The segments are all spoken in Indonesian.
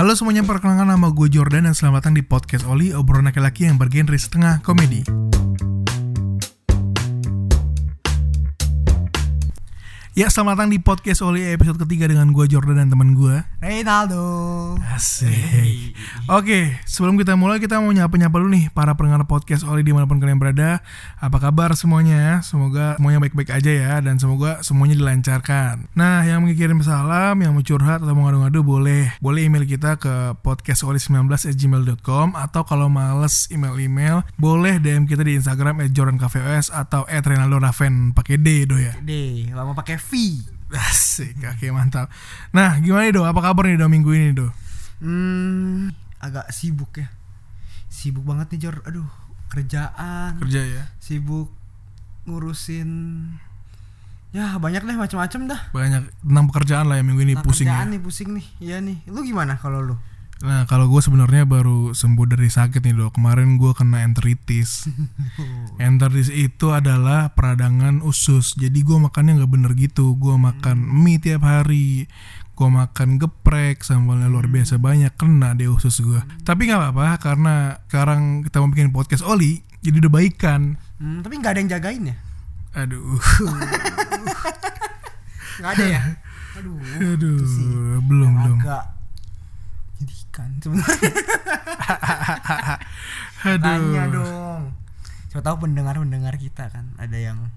Halo semuanya, perkenalkan nama gue Jordan dan selamat datang di podcast Oli, obrolan laki-laki yang bergenre setengah komedi. Ya, selamat datang di podcast Oli episode ketiga dengan gue Jordan dan teman gue. Reynaldo. Asik. Oke, sebelum kita mulai kita mau nyapa-nyapa dulu nih para pendengar podcast Oli di mana pun kalian berada. Apa kabar semuanya? Semoga semuanya baik-baik aja ya dan semoga semuanya dilancarkan. Nah, yang mengirim salam, yang mau curhat atau mau ngadu-ngadu boleh boleh email kita ke podcastoli19@gmail.com atau kalau males email-email boleh DM kita di Instagram @jordankvos atau @renaldoraven pakai D do ya. D, lama pakai V. Asik, oke mantap. Nah, gimana nih do? Apa kabar nih do minggu ini do? Hmm, agak sibuk ya. Sibuk banget nih Jor. Aduh, kerjaan. Kerja ya? Sibuk ngurusin ya banyak deh macam-macam dah. banyak tentang pekerjaan lah ya minggu ini Nah, pusing kerjaan ya. nih pusing nih. Iya nih. Lu gimana kalau lu? Nah kalau gue sebenarnya baru sembuh dari sakit nih dok. Kemarin gue kena enteritis. enteritis itu adalah peradangan usus. Jadi gue makannya nggak bener gitu. Gue makan mie tiap hari. Gue makan geprek sambalnya luar biasa banyak kena deh usus gue. Tapi nggak apa-apa karena sekarang kita mau bikin podcast Oli. Jadi udah baikan. Hmm, tapi nggak ada yang jagain ya? Aduh, Nggak ada ya? Aduh. aduh, belum belum. Agak menyedihkan sebenarnya. Aduh. Tanya dong. Siapa tahu pendengar-pendengar kita kan ada yang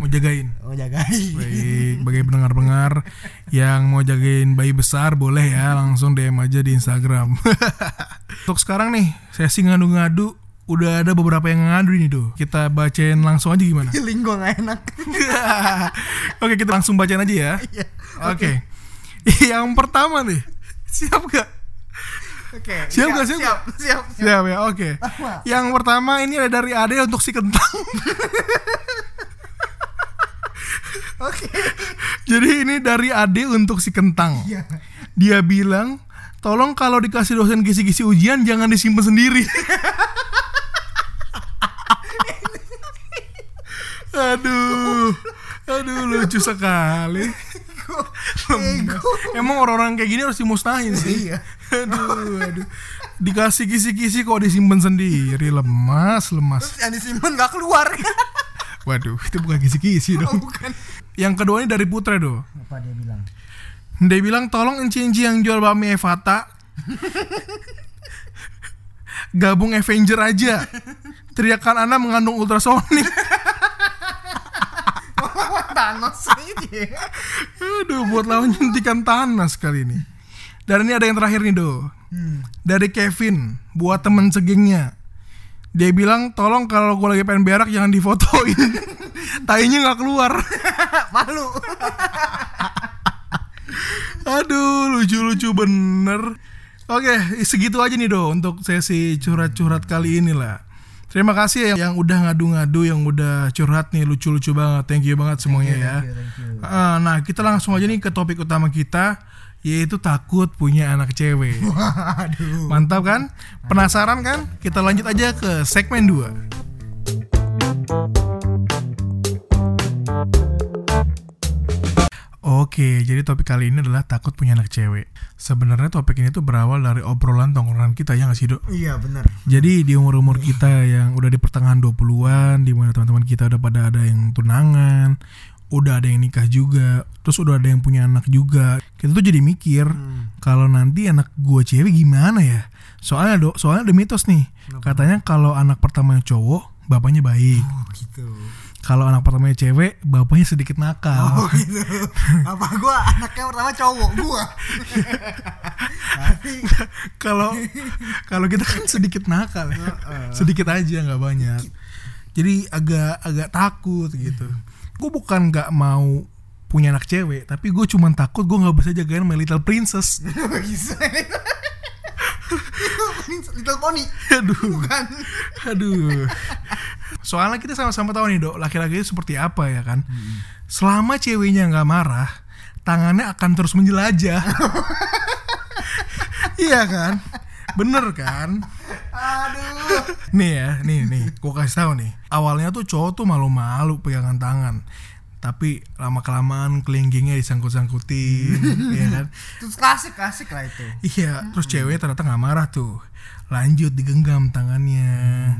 Mau jagain. mau jagain. Baik, bagi pendengar-pendengar yang mau jagain bayi besar boleh ya langsung DM aja di Instagram. Untuk sekarang nih, sesi ngadu-ngadu udah ada beberapa yang ngadu ini tuh. Kita bacain langsung aja gimana? Feeling gue gak enak. Oke, kita langsung bacain aja ya. Iya. Oke. Yang pertama nih. Siap gak? Oke. Siap nggak, siap Siap, siap, siap. Siap ya, oke. Apa? Yang pertama ini ada dari Ade untuk si kentang. Oke. Jadi ini dari Ade untuk si kentang. Iya. Dia bilang, tolong kalau dikasih dosen kisi-kisi ujian jangan disimpan sendiri. aduh, aduh lucu sekali. Lembab. Emang orang-orang kayak gini harus dimusnahin sih. Iya. Aduh, aduh. Dikasih kisi-kisi kok disimpan sendiri, lemas, lemas. Terus yang disimpan gak keluar. Waduh, itu bukan kisi-kisi Oh, dong. bukan. Yang kedua ini dari Putra do. Apa dia bilang? Dia bilang tolong enci-enci yang jual bakmi Evata Gabung Avenger aja Teriakan Anda mengandung ultrasonik Thanos ini. Aduh buat lawan nyuntikan Thanos kali ini Dan ini ada yang terakhir nih do Hmm. Dari Kevin Buat temen segengnya Dia bilang tolong kalau gue lagi pengen berak jangan difotoin Tainya nggak keluar Malu. Aduh, lucu-lucu bener. Oke, segitu aja nih do untuk sesi curhat-curhat kali ini lah. Terima kasih ya yang udah ngadu-ngadu, yang udah curhat nih lucu-lucu banget. Thank you banget semuanya ya. Ah, Nah, kita langsung aja nih ke topik utama kita, yaitu takut punya anak cewek. Waduh. Mantap kan? Penasaran kan? Kita lanjut aja ke segmen 2. Oke, jadi topik kali ini adalah takut punya anak cewek. Sebenarnya topik ini tuh berawal dari obrolan tongkrongan kita ya nggak sih, Dok? Iya benar. Jadi di umur-umur kita yang udah di pertengahan 20-an, di mana teman-teman kita udah pada ada yang tunangan, udah ada yang nikah juga, terus udah ada yang punya anak juga. Kita tuh jadi mikir, Hmm. kalau nanti anak gua cewek gimana ya? Soalnya dok, soalnya ada mitos nih. Katanya kalau anak pertamanya cowok, bapaknya baik. Oh gitu. Kalau anak pertamanya cewek, bapaknya sedikit nakal. Oh gitu. Apa gua anaknya pertama cowok gua. Kalau kalau kita kan sedikit nakal ya. Sedikit aja nggak banyak. Jadi agak agak takut gitu. Gue bukan nggak mau punya anak cewek, tapi gue cuma takut gue nggak bisa jagain My Little Princess. Little Pony. Aduh. Bukan. Aduh. Soalnya kita sama-sama tahu nih dok, laki-laki itu seperti apa ya kan. Selama ceweknya nggak marah, tangannya akan terus menjelajah. iya kan? Bener kan? Aduh. Nih ya, nih nih, gue kasih tahu nih. Awalnya tuh cowok tuh malu-malu pegangan tangan. Tapi lama kelamaan kelinggingnya disangkut-sangkutin ya kan? Terus klasik klasik lah itu. iya terus ceweknya ternyata nggak marah tuh lanjut digenggam tangannya.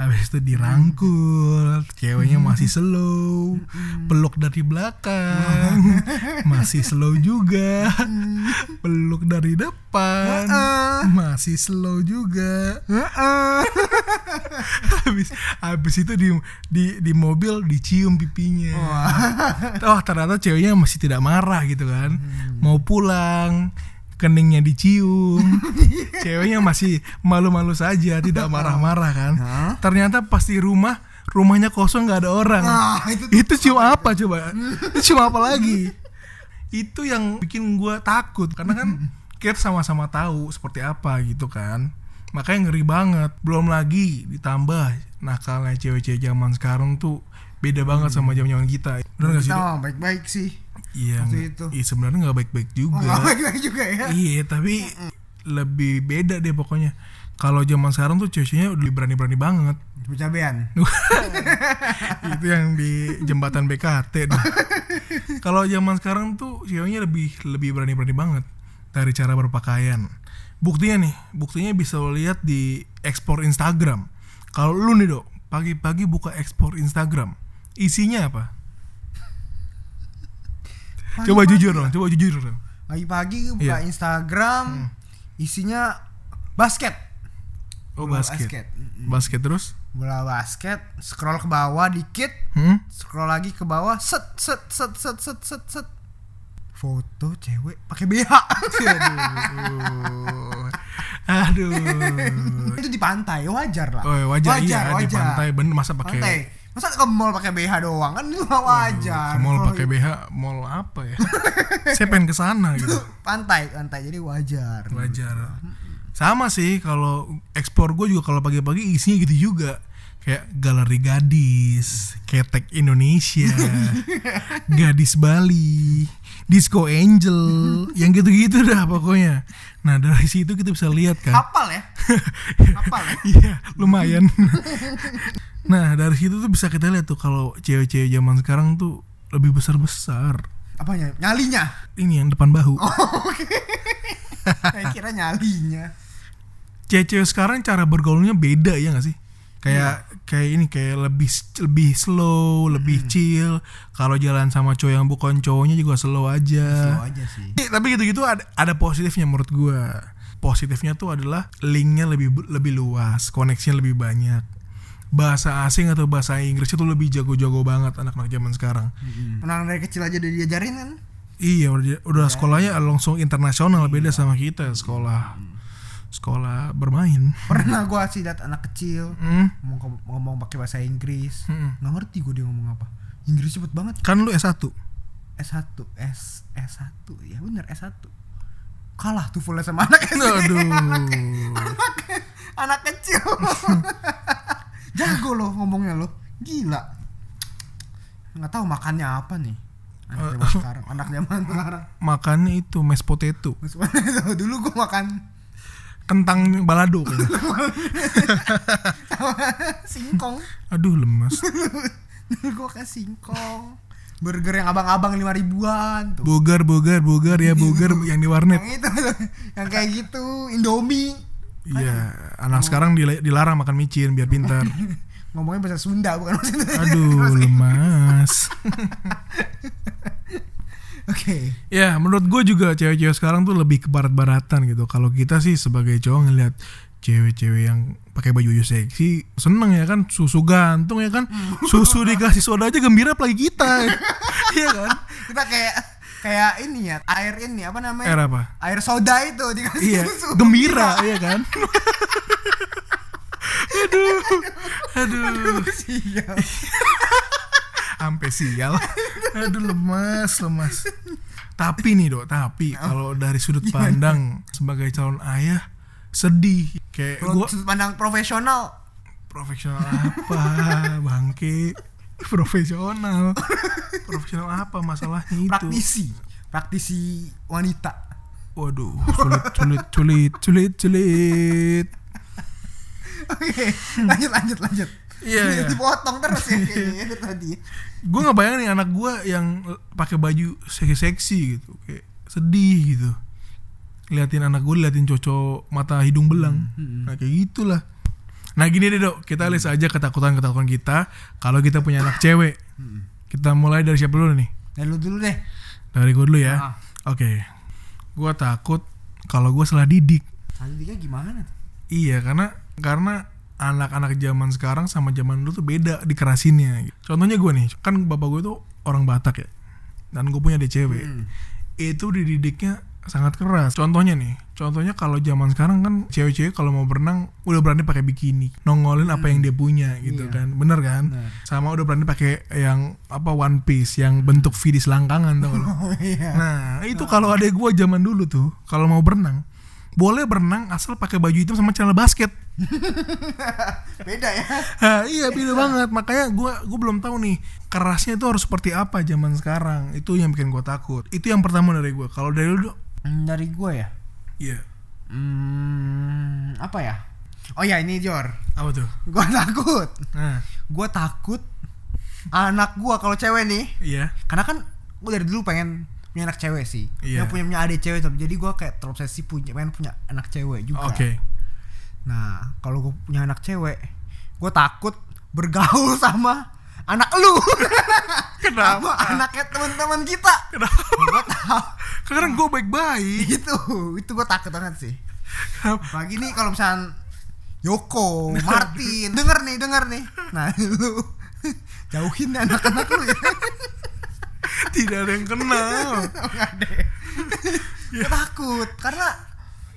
Habis itu dirangkul ceweknya masih slow peluk dari belakang masih slow juga peluk dari depan masih slow juga. Habis habis itu di di di mobil dicium pipinya. Oh ternyata ceweknya masih tidak marah gitu kan. Mau pulang keningnya dicium. Ceweknya masih malu-malu saja tidak marah-marah kan. Hah? ternyata pas di rumah rumahnya kosong nggak ada orang. Ah, itu itu cium apa coba? Itu cium apa lagi? Itu yang bikin gua takut karena kan kita sama-sama tahu seperti apa gitu kan. Makanya ngeri banget. Belum lagi ditambah nakalnya cewek-cewek zaman sekarang tuh beda banget sama zaman-zaman kita. Bener gak sih baik-baik sih. Iya iya sebenarnya nggak baik-baik Oh, juga nggak baik-baik juga ya. iya tapi lebih beda deh pokoknya kalau zaman sekarang tuh ceweknya udah berani-berani banget Cabean. itu yang di jembatan BKT. Kalau zaman sekarang tuh ceweknya lebih lebih berani-berani banget dari cara berpakaian. Buktinya nih, buktinya bisa lo lihat di ekspor Instagram. Kalau lu nih dok, pagi-pagi buka ekspor Instagram, isinya apa? Coba Pagi-pagi jujur dong, coba jujur dong. Pagi-pagi buka Iya. Hmm. Instagram, isinya basket. Oh Bola basket. basket. Basket terus? Bola basket, scroll ke bawah dikit, Hmm? scroll lagi ke bawah, set set set set set set set. Foto cewek pakai BH. Aduh. Aduh. itu di pantai wajar lah. Oh ya, wajar, iya di pantai bener masa pakai Pantai. Masa ke mall pakai BH doang kan itu wajar. Ke mall Kalau pakai BH, mall apa ya? Saya pengen ke sana gitu. pantai, pantai jadi wajar. Wajar. Sama sih kalau ekspor gue juga kalau pagi-pagi isinya gitu juga. Kayak galeri gadis, ketek Indonesia, gadis Bali, disco angel, yang gitu-gitu dah pokoknya. Nah dari situ kita bisa lihat kan. Hafal ya? Hafal ya? Iya, lumayan. Nah, dari situ tuh bisa kita lihat tuh kalau cewek-cewek zaman sekarang tuh lebih besar-besar. Apanya? Nyalinya. Ini yang depan bahu. Saya kira nyalinya. Cewek-cewek sekarang cara bergaulnya beda ya gak sih? Kayak kayak ini kayak lebih lebih slow, lebih chill. Kalau jalan sama cowok yang bukan cowoknya juga slow aja. Slow aja sih. Eh, tapi gitu-gitu ada, ada positifnya menurut gua. Positifnya tuh adalah linknya lebih lebih luas, koneksinya lebih banyak. Bahasa asing atau bahasa Inggris itu lebih jago-jago banget anak-anak zaman sekarang. Menang dari kecil aja udah diajarin kan? Iya, udah, udah sekolahnya langsung internasional beda sama kita sekolah sekolah bermain. Pernah gua sih liat anak kecil Hmm, ngomong, ngomong pakai bahasa Inggris. hmm. Nggak ngerti gue dia ngomong apa. Inggris cepet banget. Kan lu S1. S1, S S1. Ya bener S1. Kalah tuh full sama anak SD. Aduh. anak kecil. Jago loh ngomongnya loh. Gila. Nggak tahu makannya apa nih. Anak zaman sekarang, anak zaman sekarang. Makannya itu mashed potato. Dulu gue makan Kentang balado singkong. Aduh, lemas. Dulu gue makan singkong. Burger yang abang-abang lima ribuan tuh. Bogar, bogar, bogar ya bogar yang di warnet. Yang itu yang kayak gitu Indomie. Iya, anak sekarang dil- dilarang makan micin biar pintar. Ngomongnya bahasa Sunda bukan bahasa Indonesia. Aduh, lemas. Oke. Ya, menurut gue juga cewek-cewek sekarang tuh lebih ke barat-baratan gitu. Kalau kita sih sebagai cowok ngeliat cewek-cewek yang pakai baju baju seksi seneng ya kan susu gantung ya kan susu dikasih soda aja gembira apalagi kita iya kan Kita kayak kayak ini ya, air ini apa namanya? era apa? Air soda itu dikasih iya susu. gembira iya kan? Aduh aduh. Sial. sampai sial. Aduh lemas lemas. Tapi nih dok tapi kalau dari sudut pandang sebagai calon ayah sedih. Kayak Kalau gue sudut pandang profesional. Profesional apa bangke profesional. Profesional apa masalahnya itu? Praktisi, praktisi wanita. waduh. Sulit sulit sulit sulit sulit. Oke, lanjut lanjut lanjut. Iya, iya. dipotong terus ya kayaknya tadi. Gue nggak bayangin anak gue yang pakai baju seksi-seksi gitu kayak sedih gitu. Liatin anak gue liatin cocok mata hidung belang. Hmm, nah kayak gitulah nah gini deh dok kita list aja ketakutan ketakutan kita kalau kita punya anak cewek Hmm. kita mulai dari siapa dulu nih ya lu dulu deh dari gue dulu ya Ah. oke gue takut kalau gue salah didik tadi dia gimana Iya karena karena anak-anak zaman sekarang sama zaman dulu tuh beda dikerasinnya. Contohnya gue nih, kan bapak gue tuh orang Batak ya, dan gue punya adik cewek. Hmm. Itu dididiknya sangat keras. Contohnya nih, contohnya kalau zaman sekarang kan cewek-cewek kalau mau berenang udah berani pakai bikini, nongolin apa yang dia punya gitu Iya. kan, bener kan? Bener. Sama udah berani pakai yang apa one piece yang bentuk V di selangkangan tau oh iya Nah, itu kalau adek gua zaman dulu tuh, kalau mau berenang, boleh berenang asal pakai baju hitam sama celana basket. beda ya Nah, iya beda banget. Makanya gua gua belum tahu nih kerasnya itu harus seperti apa zaman sekarang. Itu yang bikin gua takut. Itu yang pertama dari gua. Kalau dari lu, Dok? Hmm, dari gue ya iya. hmm, apa ya oh ya ini Jor Apa tuh? gue takut Nah, gue takut anak gue kalau cewek nih iya. karena kan gue dari dulu pengen punya anak cewek sih Iya. yang punya punya adik cewek tuh jadi gue kayak terobsesi punya pengen punya anak cewek juga Oke. nah kalau gue punya anak cewek gue takut bergaul sama anak lu Kenapa? sama anaknya teman-teman kita Kenapa? gue tahu Karena gua baik-baik. itu itu gue takut banget sih Apalagi nih kalau misalnya Yoko, Martin, denger nih, denger nih. Nah, lu jauhin anak-anak lu ya. Tidak ada yang kenal. Enggak deh. Gue takut karena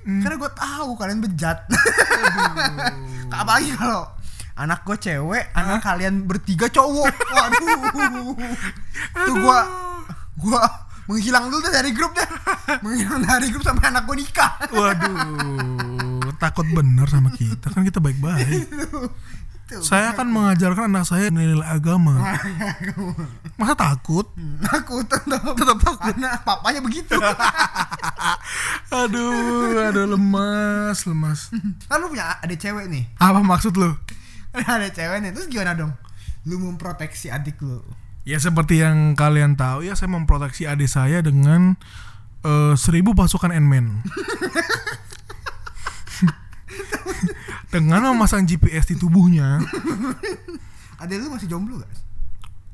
karena gue tahu kalian bejat. Apalagi kalau anak gue cewek, anak kalian bertiga cowok. Waduh. Tuh gua gua menghilang dulu dari grup deh. Menghilang dari grup sampai anak gue nikah. Waduh, takut bener sama kita. Kan kita baik-baik. Saya akan mengajarkan anak saya nilai agama. Masa takut? aku tetap Tetap takut. karena papanya begitu Aduh, aduh lemas, lemas. kan lu punya adik cewek nih Apa maksud lu? ada cewek nih terus gimana dong lu memproteksi adik lu Ya seperti yang kalian tahu ya, saya memproteksi adik saya dengan eh, seribu pasukan N-Men. dengan memasang GPS di tubuhnya. adik lu masih jomblo gak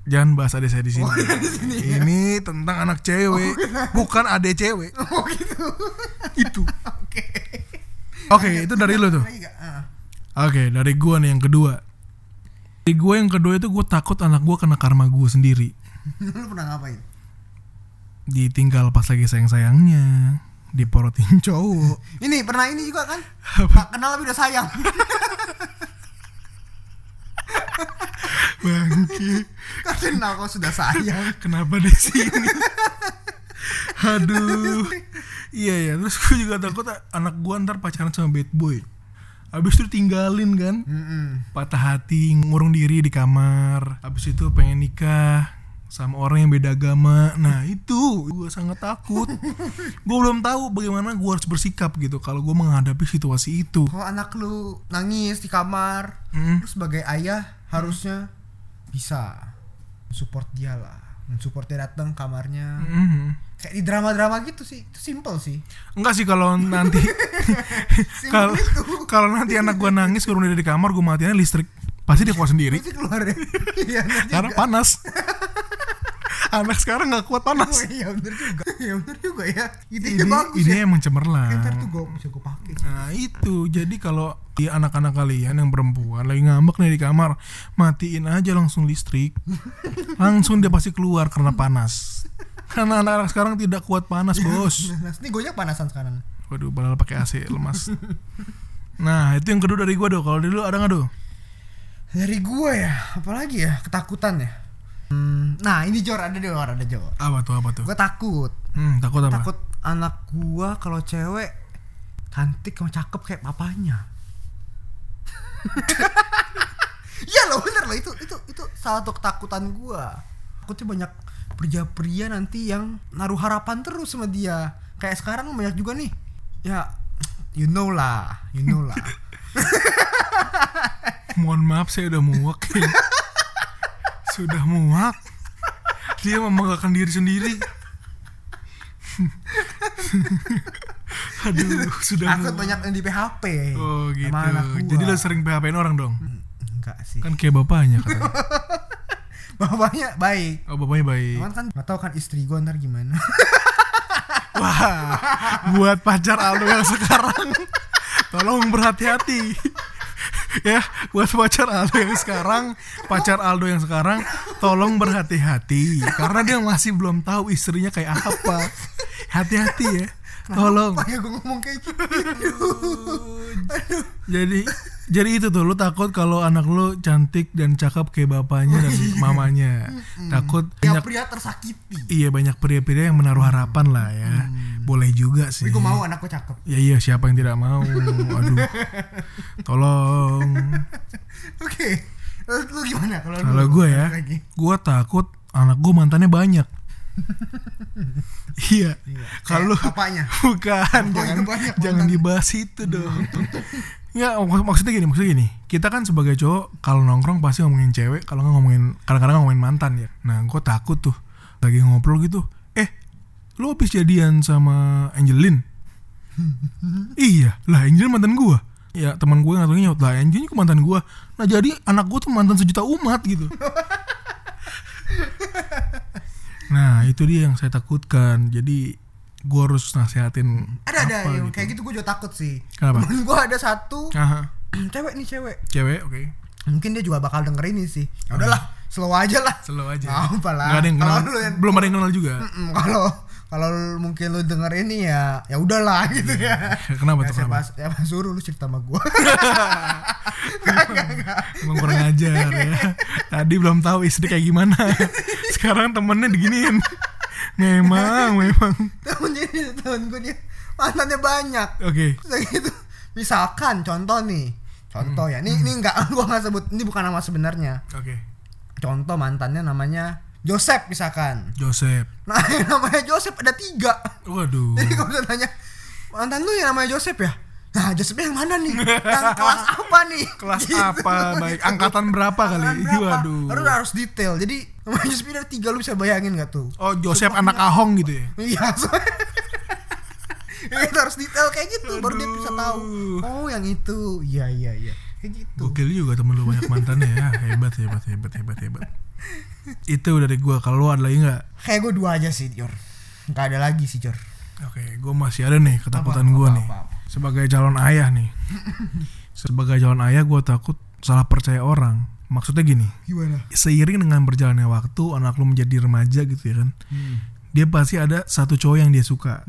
Jangan bahas adik saya di sini. Oh, sini ya. Ini tentang anak cewek, bukan adik cewek. oh gitu Itu. oke Oke, itu dari lu tuh. Ah. Oke, dari gua nih yang kedua. Dari gua yang kedua itu gua takut anak gua kena karma gua sendiri. lu pernah ngapain Ditinggal pas lagi sayang-sayangnya, diporotin cowok. ini pernah ini juga kan Nggak kenal tapi udah sayang Bangke. kan kenal kok sudah sayang Kenapa di sini? Aduh. Iya ya, terus gue juga takut anak gua ntar pacaran sama bad boy. Abis itu tinggalin kan, Mm-mm. patah hati, ngurung diri di kamar. Abis itu pengen nikah sama orang yang beda agama. Nah itu gue sangat takut. gue belum tahu bagaimana gue harus bersikap gitu kalau gue menghadapi situasi itu. kalau anak lu nangis di kamar Hmm. lu sebagai ayah harusnya bisa support dia lah mensupport dia datang kamarnya Mhm. Kayak di drama-drama gitu sih. Itu simple sih. Enggak sih kalau nanti kalau kalau nanti anak gue nangis kurung diri di kamar gue matiin listrik. Pasti dia keluar sendiri. Pasti keluar ya. Iya bener karena panas. anak sekarang nggak kuat Oh, panas. iya bener juga. Iya bener juga ya. Itu Ini bagus ini ya. emang cemerlang. ntar tuh gue bisa gue pakai. Nah itu. Jadi kalau di anak-anak kalian yang perempuan lagi ngambek nih di kamar matiin aja langsung listrik. Langsung dia pasti keluar karena panas karena anak-anak sekarang tidak kuat panas bos. Nah, ini gue panasan sekarang. Waduh padahal pakai AC lemas. Nah itu yang kedua dari gua do kalau dulu ada nggak do dari gue ya apalagi ya ketakutan ya. Hmm, nah ini Jor ada Jor ada Jor. Apa tuh apa tuh? Gue takut. Hmm, takut apa? Takut anak gua kalau cewek cantik sama cakep kayak papanya. Iya loh bener loh. Itu itu itu salah satu ketakutan gua. Takutnya banyak pria-pria nanti yang naruh harapan terus sama dia. Kayak sekarang banyak juga nih. Ya you know lah you know lah. Mohon maaf saya udah muak ya. sudah muak. Dia membanggakan diri sendiri. Aduh sudah muak. banyak yang di PHP. oh gitu. jadi lo sering PHP-in orang dong. Enggak sih. kan kayak bapaknya katanya Bapaknya baik. oh bapaknya baik. Cuman kan gak tau kan istri gue ntar gimana. wah buat pacar Aldo yang sekarang. Tolong berhati-hati. Ya buat pacar Aldo yang sekarang pacar Aldo yang sekarang tolong berhati-hati. Karena dia masih belum tahu istrinya kayak apa. Hati-hati ya. Tolong. Apa ya gue ngomong kayak gitu? jadi jadi itu tuh lu takut kalau anak lu cantik dan cakep kayak bapaknya dan mamanya. Takut Ya banyak pria tersakiti. iya banyak pria-pria yang menaruh harapan lah ya. Boleh juga sih Tapi gue mau anak gue cakep. Ya iya siapa yang tidak mau? Aduh. Tolong. Oke. Lalu lu gimana kalau Kalau gue ya? Gue takut Anak gue mantannya banyak. Iya. Kalau Kayak bapaknya. Bukan Oh, Jangan, banyak jangan dibahas itu dong Ya mak- maksudnya gini Maksudnya gini. Kita kan sebagai cowok Kalau nongkrong pasti ngomongin cewek Kalau nggak ngomongin Kadang-kadang ngomongin mantan ya. Nah gue takut tuh Lagi ngobrol gitu Eh Lu habis jadian sama Angelin? Iya. Lah Angelin mantan gue Ya teman gue ngatunya Lah Angelin itu mantan gue Nah jadi anak gue tuh mantan sejuta umat gitu. Nah itu dia yang saya takutkan. Jadi gue harus nasihatin Ada ada apa yang gitu. kayak gitu gue juga takut sih. Kenapa? Temen gue ada satu Aha. cewek nih cewek. Cewek oke Mungkin dia juga bakal denger ini sih. Ya udahlah, slow aja lah. Slow aja Nggak apa lah. Nggak ada yang Kalau kenal lu yang- Belum ada yang kenal juga Kalau kalau mungkin lu denger ini ya ya udahlah gitu ya. Kenapa Ya, tuh kenapa? siapa suruh lu cerita sama gue. Emang kurang ajar ya Tadi belum tahu istri kayak gimana Sekarang temennya diginiin Memang Memang temen jadi temen gue dia mantannya banyak. Oke Terus gitu. Misalkan contoh nih. Contoh ya. Ini ini enggak gua enggak sebut ini bukan nama sebenarnya. Oke Contoh mantannya namanya Joseph misalkan. Joseph Nah, yang namanya Joseph ada tiga. Waduh Jadi kalau tanya mantan lu yang namanya Joseph ya? Nah, Josephnya yang mana nih? Yang kelas apa nih? Kelas Gitu. apa baik Angkatan berapa kali Angkatan berapa? Waduh Harus harus detail. Jadi Joseph ada tiga lu bisa bayangin gak tuh? Oh Joseph anak Ahong gitu ya Iya, Ya, itu harus detail kayak gitu baru dia bisa tahu. Aduh. Oh, yang itu. Iya, iya, iya. Kayak gitu. Gokil juga temen lu banyak mantannya ya Hebat hebat hebat hebat hebat Itu dari gua Kalau lu ada lagi nggak Kayak gue dua aja sih, Jor. Gak ada lagi sih, Jor. Oke, gue masih ada nih ketakutan Apa, gue apa, nih. apa, apa. Sebagai calon ayah nih. Sebagai calon ayah gue takut salah percaya orang. Maksudnya gini, Gimana? seiring dengan berjalannya waktu, anak lu menjadi remaja gitu ya kan. Dia pasti ada satu cowok yang dia suka.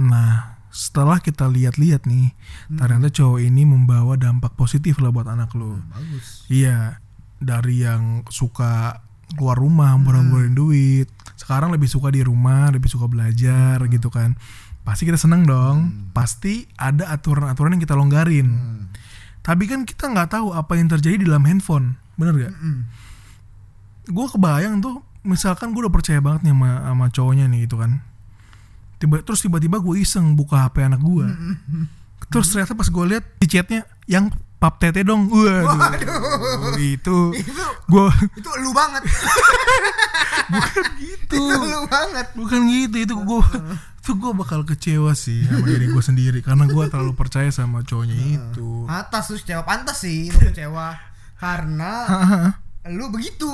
Nah, setelah kita lihat-lihat nih, ternyata cowok ini membawa dampak positif lah buat anak lu. Bagus. Iya, dari yang suka keluar rumah, murah-murahin duit. Sekarang lebih suka di rumah, lebih suka belajar gitu kan. Pasti kita seneng dong. Pasti ada aturan-aturan yang kita longgarin. Tapi kan kita nggak tahu apa yang terjadi di dalam handphone, bener gak? Gue kebayang tuh, misalkan gue udah percaya banget nih sama, sama cowoknya nih gitu kan. Tiba, terus tiba-tiba gue iseng buka HP anak gue. Terus ternyata pas gue lihat di chatnya yang pap tete dong. Waduh. Itu Itu gue itu lu banget. gitu. itu lu banget. Bukan gitu itu gue itu gue bakal kecewa sih sama diri gue sendiri karena gue terlalu percaya sama cowoknya itu. Atas lu kecewa pantas sih lu kecewa karena lu begitu.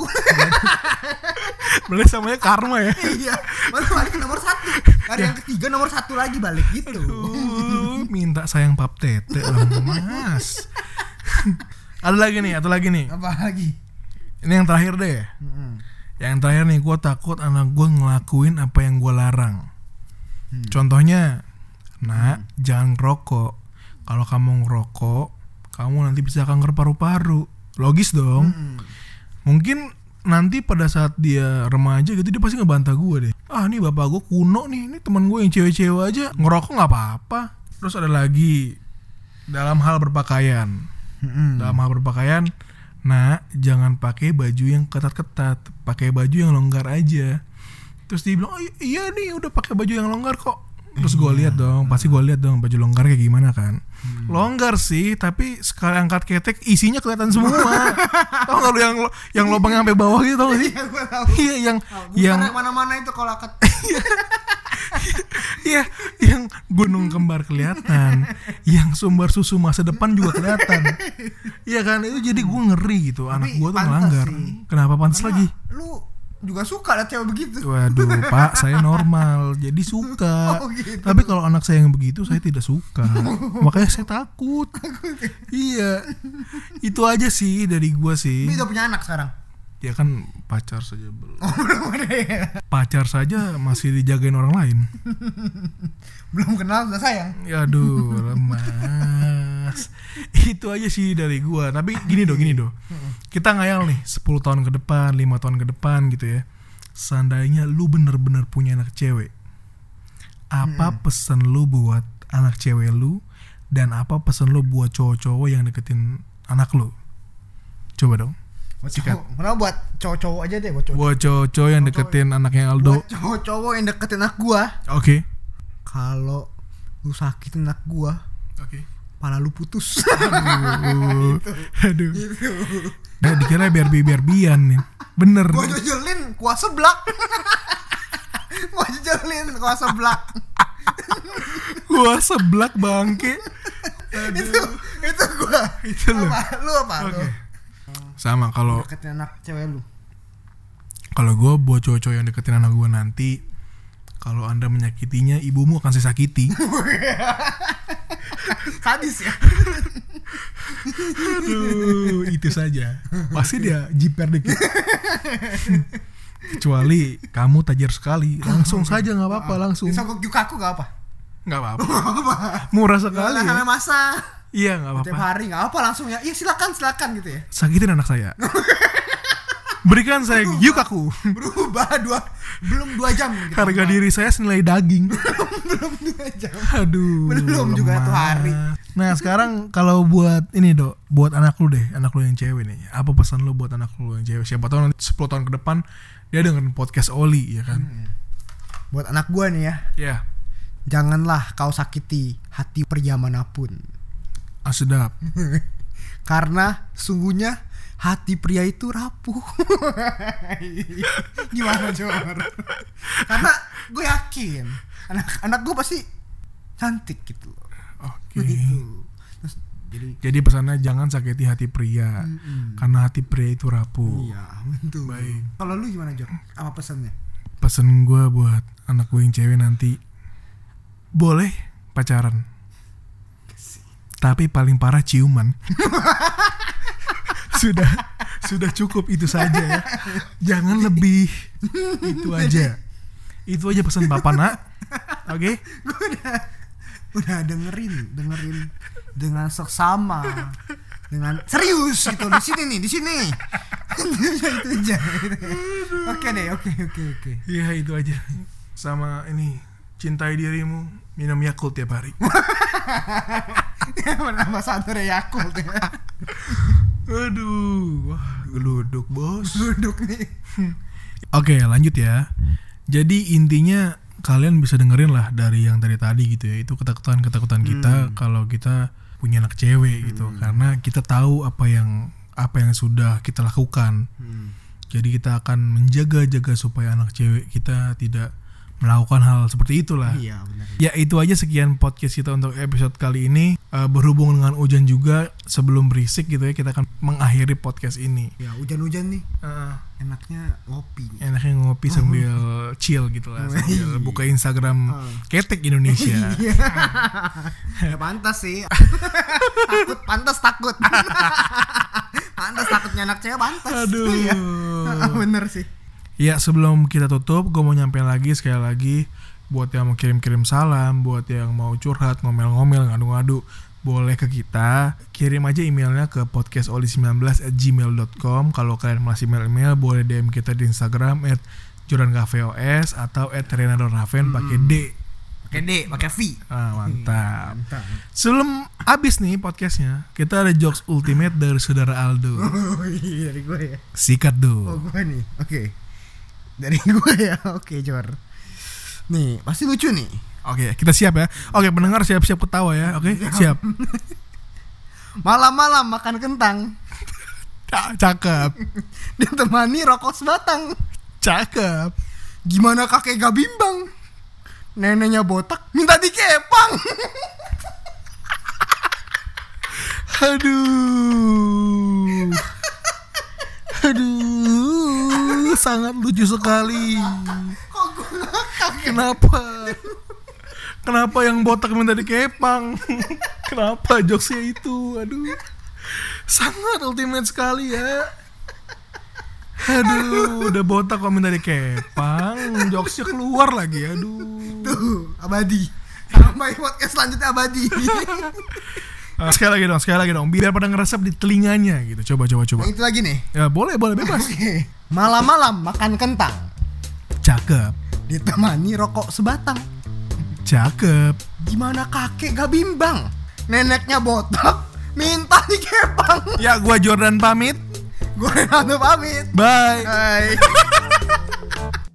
Berarti samanya karma ya. iya. Baru balik ke nomor satu. Hari yang ketiga nomor satu lagi balik gitu. Uh, minta sayang pap tete lah mas. ada lagi nih, atau lagi nih. Apa lagi? Ini yang terakhir deh. Yang terakhir nih, gue takut anak gue ngelakuin apa yang gue larang. Contohnya, nak, jangan rokok. Kalau kamu ngerokok, kamu nanti bisa kanker paru-paru. Logis dong. Mungkin nanti pada saat dia remaja gitu dia pasti ngebantah gue deh. Ah, ini bapak gue kuno nih. Ini teman gue yang cewek-cewek aja ngerokok nggak apa-apa. Terus ada lagi dalam hal berpakaian dalam hal berpakaian nah jangan pakai baju yang ketat-ketat pakai baju yang longgar aja terus dia bilang oh, iya nih udah pakai baju yang longgar kok. Terus gue Iya. lihat dong pasti gue lihat dong baju longgar kayak gimana kan. Hmm. longgar sih tapi sekali angkat ketek isinya kelihatan semua. Tau gak lu yang lo- yang lubang sampai bawah gitu tau sih? Iya, iya yang Yang yang mana-mana itu kalau akad iya yang gunung kembar kelihatan yang sumber susu masa depan juga kelihatan. Iya kan itu jadi gue ngeri gitu anak gue tuh melanggar sih. kenapa pantas Karena lagi? Lu juga suka liat cewek begitu. Waduh, Pak, saya normal, jadi suka. Oh, gitu. Tapi kalau anak saya yang begitu, saya tidak suka. Makanya saya takut. iya, itu aja sih dari gua sih. Ini udah punya anak sekarang. Ya kan pacar saja belum. Oh, belum ada ya. Pacar saja masih dijagain orang lain. Belum kenal udah sayang. Ya aduh, lemas. Itu aja sih dari gua. Tapi gini do, gini do. Kita ngayal nih 10 tahun ke depan, lima tahun ke depan gitu ya. Seandainya lu bener-bener punya anak cewek. Apa pesan lu buat anak cewek lu dan apa pesan lu buat cowok-cowok yang deketin anak lu? Coba dong. Buat Sikat. cowok, kenapa buat cowok-cowok aja deh buat cowok. Buat cowok-cowok yang deketin anaknya Aldo. Buat cowok-cowok yang deketin anak gua. Oke. Kalau lu sakitin anak gua, Oke. pala lu putus. Aduh. Aduh. gitu. Nah, dikira biar biar bian nih. Bener. Gua jojelin kuah seblak. gua jojelin kuah seblak. Gua seblak bangke. itu itu gua. Itu lu. Apa? Lu apa? Lu Oke. Sama kalau deketin anak cewek lu. kalau gue buat cowok-cowok yang deketin anak gue nanti kalau anda menyakitinya ibumu akan saya sakiti Sadis ya. Aduh, itu saja pasti dia jiper dikit kecuali kamu tajir sekali langsung saja nggak apa-apa langsung Disogok juga aku gak apa. nggak apa-apa murah sekali Karena ya. masa iya nggak tiap apa-apa hari gak apa langsung ya. Iya silakan silakan gitu ya. sakitin anak saya berikan saya yuk aku Berubah dua belum dua jam gitu. harga diri saya senilai daging belum dua jam. Aduh. Belum juga tuh hari. Nah sekarang kalau buat ini dok, buat anak lu deh, anak lu yang cewek nih. Apa pesan lu buat anak lu yang cewek? Siapa tahu nanti 10 tahun ke depan dia dengerin podcast Oli ya kan? Buat anak gua nih ya, Ya, janganlah kau sakiti hati pria mana pun. Ah, sedap. Karena sungguhnya hati pria itu rapuh. Gimana Jor? Karena gue yakin anak anak gue pasti cantik gitu loh. Oke. Begitu. Terus jadi Jadi pesannya jangan sakiti hati pria, Mm-mm. karena hati pria itu rapuh. iya betul. Baik. Kalau lu gimana Jor? Apa pesannya? Pesan gue buat anak gue yang cewek nanti, boleh pacaran, tapi paling parah ciuman. sudah sudah cukup itu saja ya. Jangan lebih. Itu aja. Itu aja pesan bapak nak. Oke. gue udah udah dengerin dengerin dengan seksama dengan serius gitu di sini nih di sini itu aja oke deh oke oke oke Iya itu aja. Sama ini cintai dirimu, minum Yakult tiap hari. menambah satu Yakult ya Aduh, wah, geluduk bos. duduk nih Oke, lanjut ya. Jadi intinya kalian bisa dengerin lah dari yang dari tadi gitu ya. Itu ketakutan-ketakutan kita kalau kita punya anak cewek gitu. Karena kita tahu apa yang apa yang sudah kita lakukan. Jadi kita akan menjaga-jaga supaya anak cewek kita tidak melakukan hal seperti itulah. iya benar. Ya itu aja sekian podcast kita untuk episode kali ini. Eh, Berhubung dengan hujan juga Sebelum berisik gitu ya Kita akan mengakhiri podcast ini. Ya hujan-hujan nih. Eh, enaknya ngopi. Nih. Enaknya ngopi sambil chill gitu lah Sambil buka Instagram Ketek Indonesia. Ya pantas sih. Takut pantas takut. Pantas takutnya anak cewek pantas. Aduh. Iya. bener sih Ya sebelum kita tutup Gue mau nyampein lagi sekali lagi Buat yang mau kirim-kirim salam Buat yang mau curhat, ngomel-ngomel, ngadu-ngadu Boleh ke kita. Kirim aja emailnya ke podcastoli19 at gmail.com Kalau kalian masih email-email Boleh DM kita di Instagram At Atau at renadorraven pakai D. Pakai D pakai V. Ah, Mantap. mantap. Sebelum habis nih podcastnya Kita ada jokes ultimate dari saudara Aldo. Oh iya dari gue ya. Sikat oh do gue nih. Oke dari gue ya oke Jor nih pasti lucu nih Oke, kita siap ya. Oke, pendengar siap-siap ketawa ya. Oke, siap. Malam-malam makan kentang Ca- Cakep. ditemani rokok sebatang. Cakep. Gimana kakek gak bimbang? Neneknya botak minta dikepang. Aduh. Aduh, sangat lucu sekali. Kok gue ngakak ya? Kenapa? Kenapa yang botak minta dikepang? Kenapa jokesnya itu? Aduh. Sangat ultimate sekali ya. Aduh, udah botak kok minta dikepang. Jokesnya keluar lagi. Aduh. Tuh, abadi. Sampai podcast selanjutnya abadi. Ah, sekali lagi dong, sekali lagi dong. Biar pada ngeresep di telinganya gitu. Coba, coba, coba. Yang itu lagi nih. Ya, boleh, boleh, bebas. Malam-malam makan kentang Cakep. ditemani rokok sebatang. Cakep. Gimana kakek gak bimbang? Neneknya botak minta dikepang. Ya, gua Jordan pamit. Gue Renato pamit. Bye. Bye.